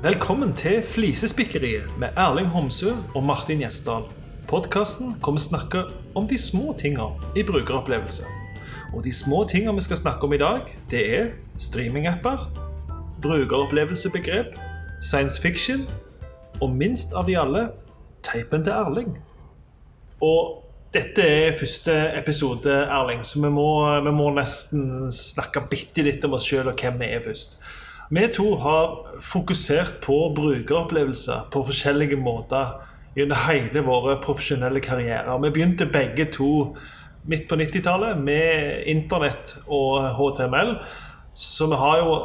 Velkommen til Flisespikkeriet med Erling Homsø og Martin Gjesdal. Podkasten kommer snakke om de små tinga i brukeropplevelse. Og de små tinga vi skal snakke om i dag, det er streamingapper, brukeropplevelsebegrep, science fiction og minst av de alle teipen til Erling. Og dette er første episode, Erling, så vi må, vi må nesten snakke bitte litt om oss sjøl og hvem vi er først. Vi to har fokusert på brukeropplevelser på forskjellige måter gjennom hele våre profesjonelle karrierer. Vi begynte begge to midt på 90-tallet med internett og HTML. Så vi har jo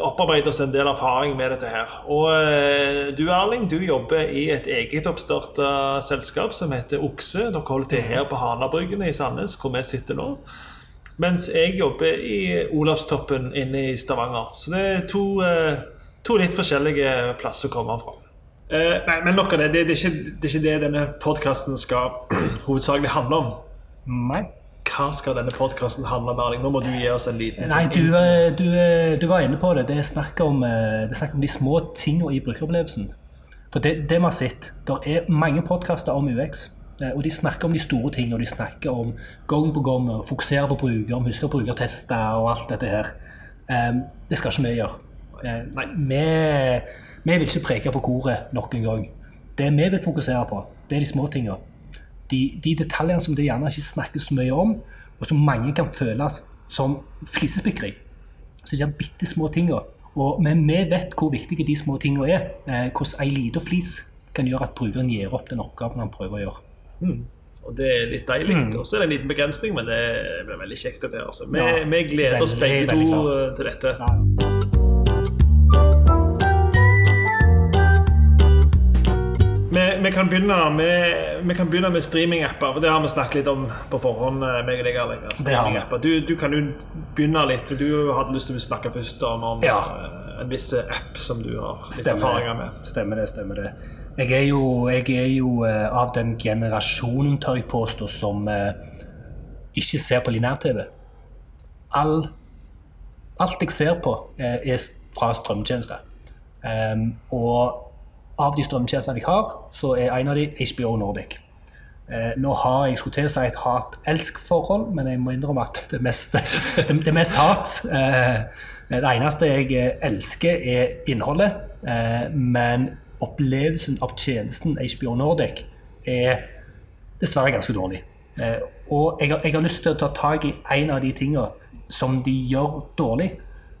opparbeidet oss en del erfaring med dette her. Og eh, du Erling, du jobber i et eget oppstarta selskap som heter Okse. Dere holder til her på Hanabryggene i Sandnes, hvor vi sitter nå. Mens jeg jobber i Olavstoppen inne i Stavanger. Så det er to, eh, to litt forskjellige plasser å komme fra. Eh, nei, men nok av det. Det, det, er ikke, det, er ikke, det denne podkasten skal hovedsakelig handle om. Nei. Hva skal denne podkasten handle om? Erling? Nå må du gi oss en liten Nei, du, eh, du, eh, du, var inne på det. Det er snakk om, om de små tingene i brukeropplevelsen. For det, det vi har sett, det er mange podkaster om UX. Og de snakker om de store tingene, og de snakker om gang på gang å fokusere på bruker, huske brukertester og alt dette her. Det skal ikke vi gjøre. Nei, vi vi vil ikke preke på koret nok en gang. Det vi vil fokusere på, det er de små tingene. De, de, detaljene som det gjerne ikke snakkes så mye om, og som mange kan føle som flisespikkeri. Så de er bitte små tingene. Og, men vi vet hvor viktige de små tingene er. Eh, hvordan ei lita flis kan gjøre at brukeren gir opp den oppgaven han prøver å gjøre. Mm. Og Det er litt deilig. Mm. Og så er det en liten begrensning, men det blir veldig kjekt. Dette, altså. vi, ja, vi gleder veldig, oss begge to klar. til dette. Ja, ja. Vi, vi, kan med, vi, kan begynne med, streamingapper. For det har vi snakket litt om på forhånd. Eh, meg og deg. Du, du, kan jo begynne litt. Du hadde lyst til å snakke først om, om ja. Eh, en viss app som du har litt stemmer erfaringer med. Stemmer det. stemmer det. Jeg er jo, jeg er jo uh, av den generasjonen, tør jeg påstå, som uh, ikke ser på linær-TV. All, alt jeg ser på, uh, er fra strømtjenester. Um, og av de strømtjenestene jeg har, så er en av de HBO Nordic. Eh, nå har jeg skulle til å si et hat-elsk-forhold, men jeg må innrømme at det mest, det, det mest hat. Eh, det eneste jeg eh, elsker, er innholdet. Eh, men opplevelsen av tjenesten HBO Nordic er dessverre ganske dårlig. Eh, og jeg, jeg, har lyst til å ta tak i en av de tingene som de gjør dårlig.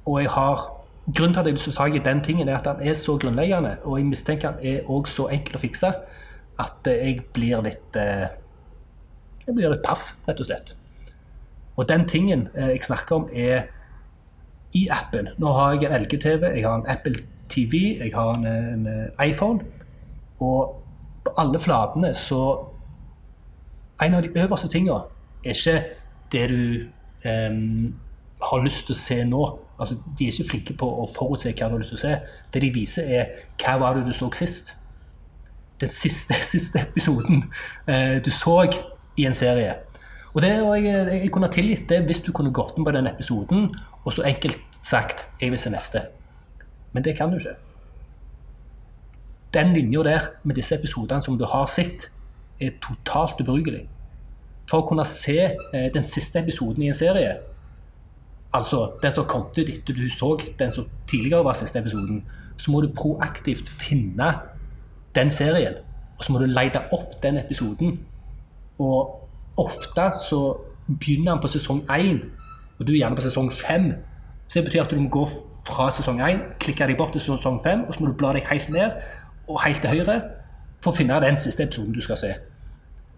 Og jeg har Grunnen til at jeg har lyst til å ta tak i den tingen, er at den er så grunnleggende, og jeg mistenker den er òg så enkel å fikse at jeg blir litt eh, Jeg blir litt paff, rett og slett. Og den tingen eh, jeg snakker om, er i appen. Nå har jeg en LG-TV, jeg har en Apple TV, jeg har en, en iPhone. Og på alle flatene så En av de øverste tingene er ikke det du um, har lyst til å se nå. Altså, de er ikke flinke på å forutse hva du har lyst til å se. Det de viser, er hva var det du så sist. Den siste, siste episoden uh, du så i en serie. Og det, jeg, jeg, kunne tilgitt det hvis du kunne gått inn på den episoden og så enkelt sagt 'jeg vil se neste'. Men det kan du ikke. Den linja der med disse episodene som du har sett, er totalt ubrukelig. For å kunne se eh, den siste episoden i en serie altså den som kom til etter du så den som tidligere var siste episoden, så må du proaktivt finne den serien. Og så må du lete opp den episoden. Og ofte så begynner han på sesong én, og du er gjerne på sesong fem. Så det betyr at du må gå fra sesong 1, klikke deg bort til sesong 5, og så må du bla deg helt ned og helt til høyre for å finne den siste episoden du skal se.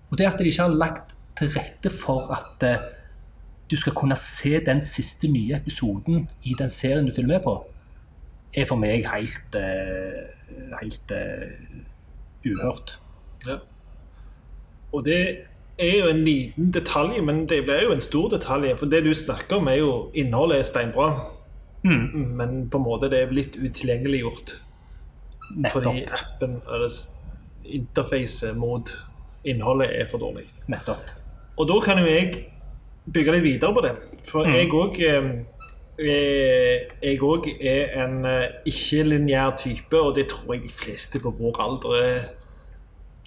Og det at de ikke har lagt til rette for at uh, du skal kunne se den siste nye episoden i den serien du følger med på, er for meg helt, uh, helt uh, uhørt. Ja. Og det er jo en liten detalj, men det blir jo en stor detalj. For det du snakker om, er jo innholdet er steinbra. Mm. Men på en måte det er litt utilgjengeliggjort. Fordi appen, eller interfacet mot innholdet, er for dårlig. Nettopp. Og da kan jo jeg bygge litt videre på det. For mm. jeg òg eh, eh, jeg òg er en eh, ikke-lineær type, og det tror jeg de fleste på vår alder er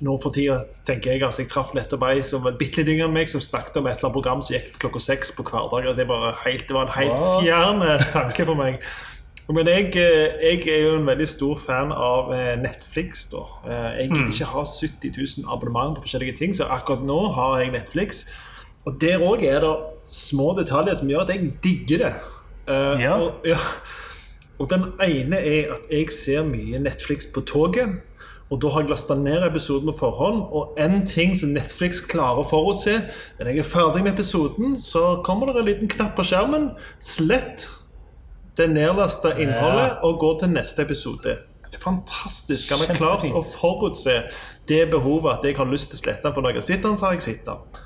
nå for tida, tenker jeg. altså Jeg traff nettopp ei som var bitte litt yngre enn meg, som snakket om et eller annet program som gikk klokka seks på hverdager. Det, helt- det var en helt fjern eh, tanke for meg. Men jeg, eh, jeg er jo en veldig stor fan av eh, Netflix. da. Jeg gidder ikke ha 70 000 abonnement på forskjellige ting, så akkurat nå har jeg Netflix. Og der òg er det små detaljer som gjør at jeg digger det. Ja. Og, ja. og den ene er at jeg ser mye Netflix på toget. Og da har jeg lasta ned episoden på forhånd. Og en ting som Netflix klarer å forutse Når jeg er ferdig med episoden, så kommer det en liten knapp på skjermen. Slett det nedlasta innholdet og gå til neste episode. Det er fantastisk. Han har klart å forutse det behovet at jeg har lyst til å slette den. For når jeg sitter den, så har jeg sett den.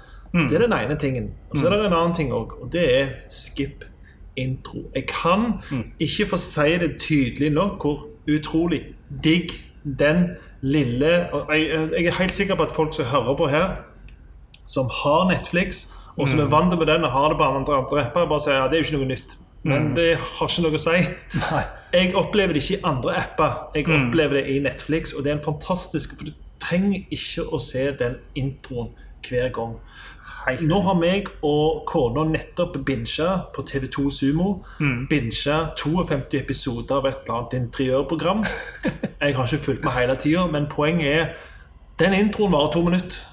Det er den ene tingen. Og så er det en annen ting òg, og det er skip intro. Jeg kan ikke få si det tydelig nok hvor utrolig digg den lille jeg, jeg er helt sikker på at folk som hører på her, som har Netflix, og som er vant med den og har det på andre, apper, bare sier ja, det er jo ikke noe nytt. Men det har ikke noe å si. Nei. Jeg opplever det ikke i andre apper. Jeg opplever det i Netflix, og det er en fantastisk For du trenger ikke å se den introen hver gang. Nå har meg og kona nettopp bincha på TV2 Sumo. Bincha 52 episoder av et eller annet interiørprogram. Jeg har ikke fulgt med hele tida, men poenget er den introen varer to minutter.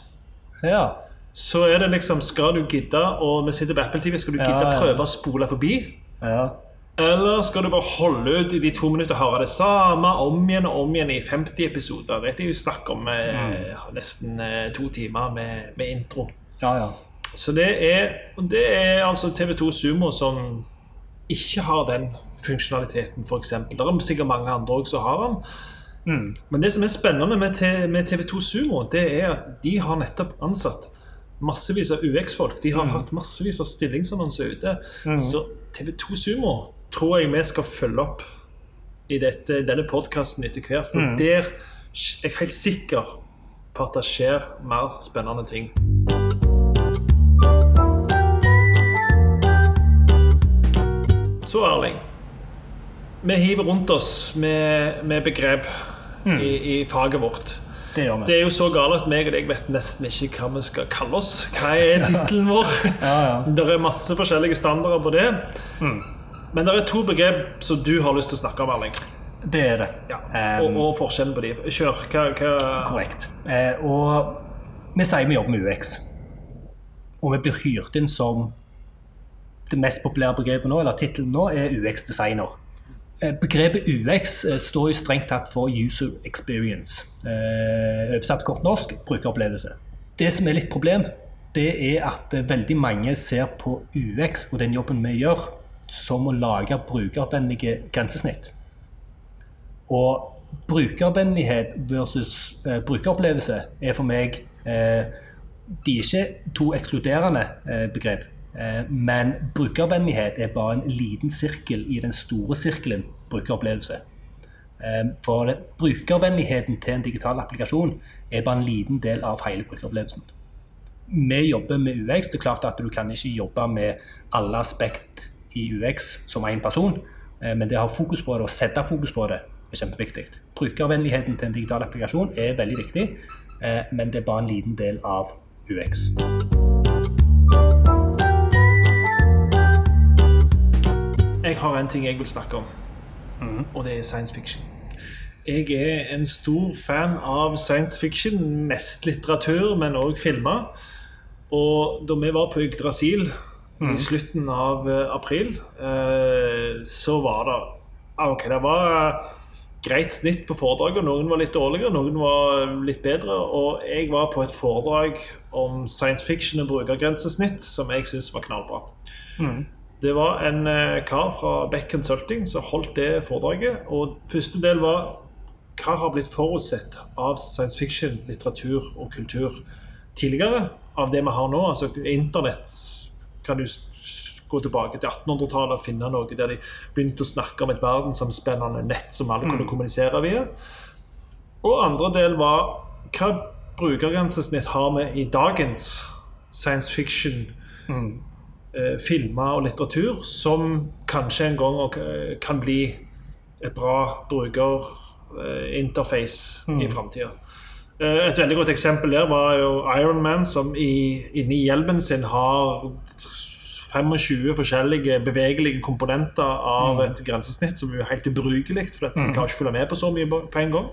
Ja. Så er det liksom Skal du gidde, og vi sitter på Apple TV, skal du gidde Ja, ja. prøve å spole forbi? ja. Eller skal du bare holde ut i de to minutter og høre det samme om igjen og om igjen i 50 episoder? Det er jo snakk om eh, nesten eh, to timer med, med intro. Ja, ja. Så det er, det er altså TV2 Sumo som ikke har den funksjonaliteten, f.eks. Det er sikkert mange andre også som har den. Men det som er spennende med, TV2 Sumo, det er at de har nettopp ansatt massevis av UX-folk. De har hatt massevis av stillingsannonser ute. Så TV2 Sumo tror jeg vi skal følge opp i dette, denne podkasten etter hvert. For der er jeg helt sikker på at det skjer mer spennende ting. Så Erling, vi hiver rundt oss med, med begrep i, i faget vårt. Det. Det er jo så galt at meg og deg vet nesten ikke hva vi skal kalle oss. Hva er tittelen vår? Ja, ja. Det er masse forskjellige standarder på det. Men det er to begrep som du har lyst til å snakke om, Erling. Det er det. Ja. Og, og forskjellen på de. Kjør. Hva, hva Korrekt. Eh, og vi sier vi jobber med UX. Og vi blir hyrt inn som det mest populære begrepet nå, eller tittelen nå, er UX-designer. Eh, Begrepet UX eh, står jo strengt tatt for user experience. Eh, Oversatt kort norsk brukeropplevelse. Det som er litt problem, det er at veldig mange ser på UX og den jobben vi gjør, som å lage brukervennlige grensesnitt. Og brukervennlighet versus brukeropplevelse er for meg De er ikke to ekskluderende begrep. Eh, men brukervennlighet er bare en liten sirkel i den store sirkelen brukeropplevelse. Eh, for brukervennligheten til en digital applikasjon er bare en liten del av hele brukeropplevelsen. Vi jobber med UX. Det er klart at du kan ikke jobbe med alle aspekt i UX som én person, eh, men det å ha fokus på det og sette fokus på det er kjempeviktig. Brukervennligheten til en digital applikasjon er veldig viktig, men det er bare en liten del av UX. Jeg har en ting jeg vil snakke om, og det er science fiction. Jeg er en stor fan av science fiction, mest litteratur, men òg filmer. Og da vi var på Yggdrasil i slutten av eh, april, eh, så var det ah, Ok, det var greit snitt på foredraget. Noen var litt dårligere, noen var litt bedre. Og jeg var på et foredrag om science fiction og brukergrensesnitt som jeg syns var knallbra. Det var en eh, kar fra Beck Consulting som holdt det foredraget. Og første del var hva har blitt forutsett av science fiction, litteratur og kultur tidligere av det vi har nå. Altså Internett kan du gå tilbake til 1800-tallet og finne noe der de begynte å snakke om et verdensomspennende nett som alle kunne kommunisere via. Og andre del var hva brukergrensesnitt har vi i dagens science fiction eh, filmer og litteratur som kanskje en gang kan bli et bra brukerinterface i framtida. Eh, Et veldig godt eksempel der var jo Iron Man, som i, inni hjelmen sin har 25 forskjellige bevegelige komponenter av et grensesnitt som er helt ubrukelig, for at man klarer ikke å følge med på så mye på en gang.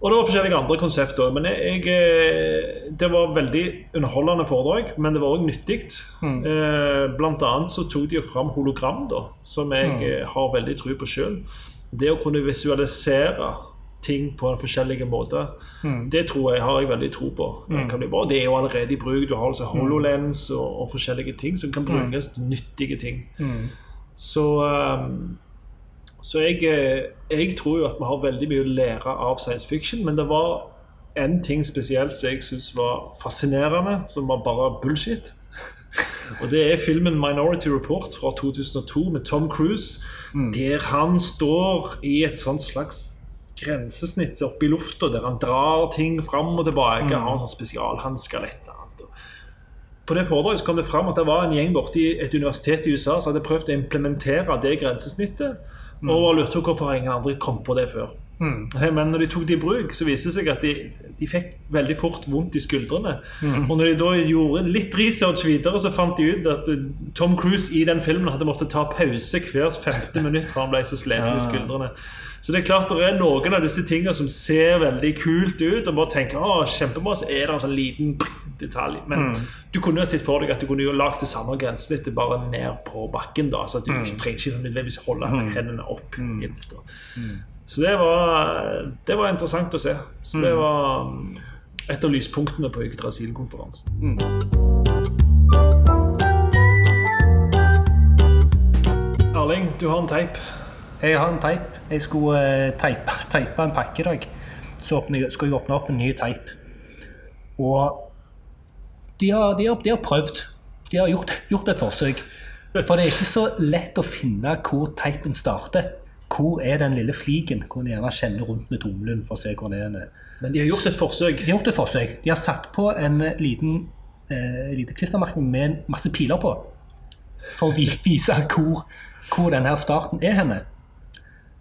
Og det var forskjellige andre konsepter. Men jeg, jeg, det var veldig underholdende foredrag, men det var òg nyttig. Eh, blant annet så tok de jo fram hologram, da, som jeg mm. har veldig tro på sjøl. Det å kunne visualisere ting på en forskjellig måte, det tror jeg har jeg veldig tro på. Det Kan bli bra. Det er jo allerede i bruk. Du har altså HoloLens og, og forskjellige ting som kan brukes til nyttige ting. Så ehm, så jeg, eh, jeg tror jo at vi har veldig mye å lære av science fiction, men det var en ting spesielt som jeg syns var fascinerende, som var bare bullshit. Og det er filmen 'Minority Report' fra 2002 med Tom Cruise, der han står i et sånt slags grensesnitt oppe i lufta, der han drar ting fram og tilbake, har en sånn spesialhansker eller et. På det foredraget kom det fram at det var en gjeng borti et universitet i USA som hadde prøvd å implementere det grensesnittet, og lurte på hvorfor ingen andre kom på det før. Men når de tok det i bruk, så viste det seg at de, de fikk veldig fort vondt i skuldrene. Og når de da gjorde litt research videre, så fant de ut at eh, Tom Cruise i den filmen hadde måttet ta pause hvert femte minutt for han ble så sliten i skuldrene. Så det er klart det er noen av disse tingene som ser veldig kult ut, og bare tenker å, kjempebra, så er det en sånn liten detalj. Men du kunne jo sett for deg at du kunne jo lagd det samme grensesnittet bare ned på bakken. da, så at du ikke trenger ikke nødvendigvis holde hendene opp i lufta. Så det var, det var interessant å se. Så det var mm, et av lyspunktene på Yggdrasil-konferansen. Erling, du har en teip. Jeg har en teip. Jeg skulle eh, teipe, teipe en pakke i dag. Så åpner skulle jeg åpne opp en ny teip. Og de har, de har, de har prøvd. De har gjort, gjort et forsøk. For det er ikke så lett å finne hvor teipen starter. Hvor er den lille fliken? Hvor en gjerne kjenner rundt med tommelen for å se hvor den er. Men de har gjort et forsøk. De har gjort et forsøk. De har satt på en liten eh, lite klistremerke med masse piler på. For å vise hvor, hvor denne starten er henne.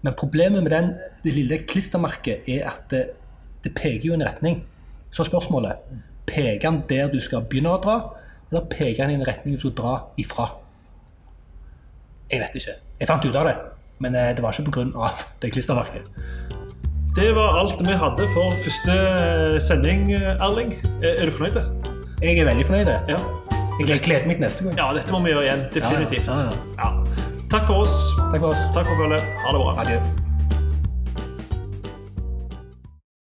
Men problemet med den, det lille klistremerket er at det, det peker jo en retning. Så spørsmålet peker den der du skal begynne å dra, eller peker den i en retning du skal dra ifra? Jeg vet ikke. Jeg fant ut av det, men eh, det var ikke pga. det klistremerket. Det var alt vi hadde for første sending, Erling. Er du fornøyd? Jeg er veldig fornøyd. Ja. Jeg gleder meg til neste gang. ja, dette må vi gjøre igjen. Definitivt. Ja, ja. Ja. Takk for oss. Takk for oss. Takk for følget. Ha det bra. Adjø.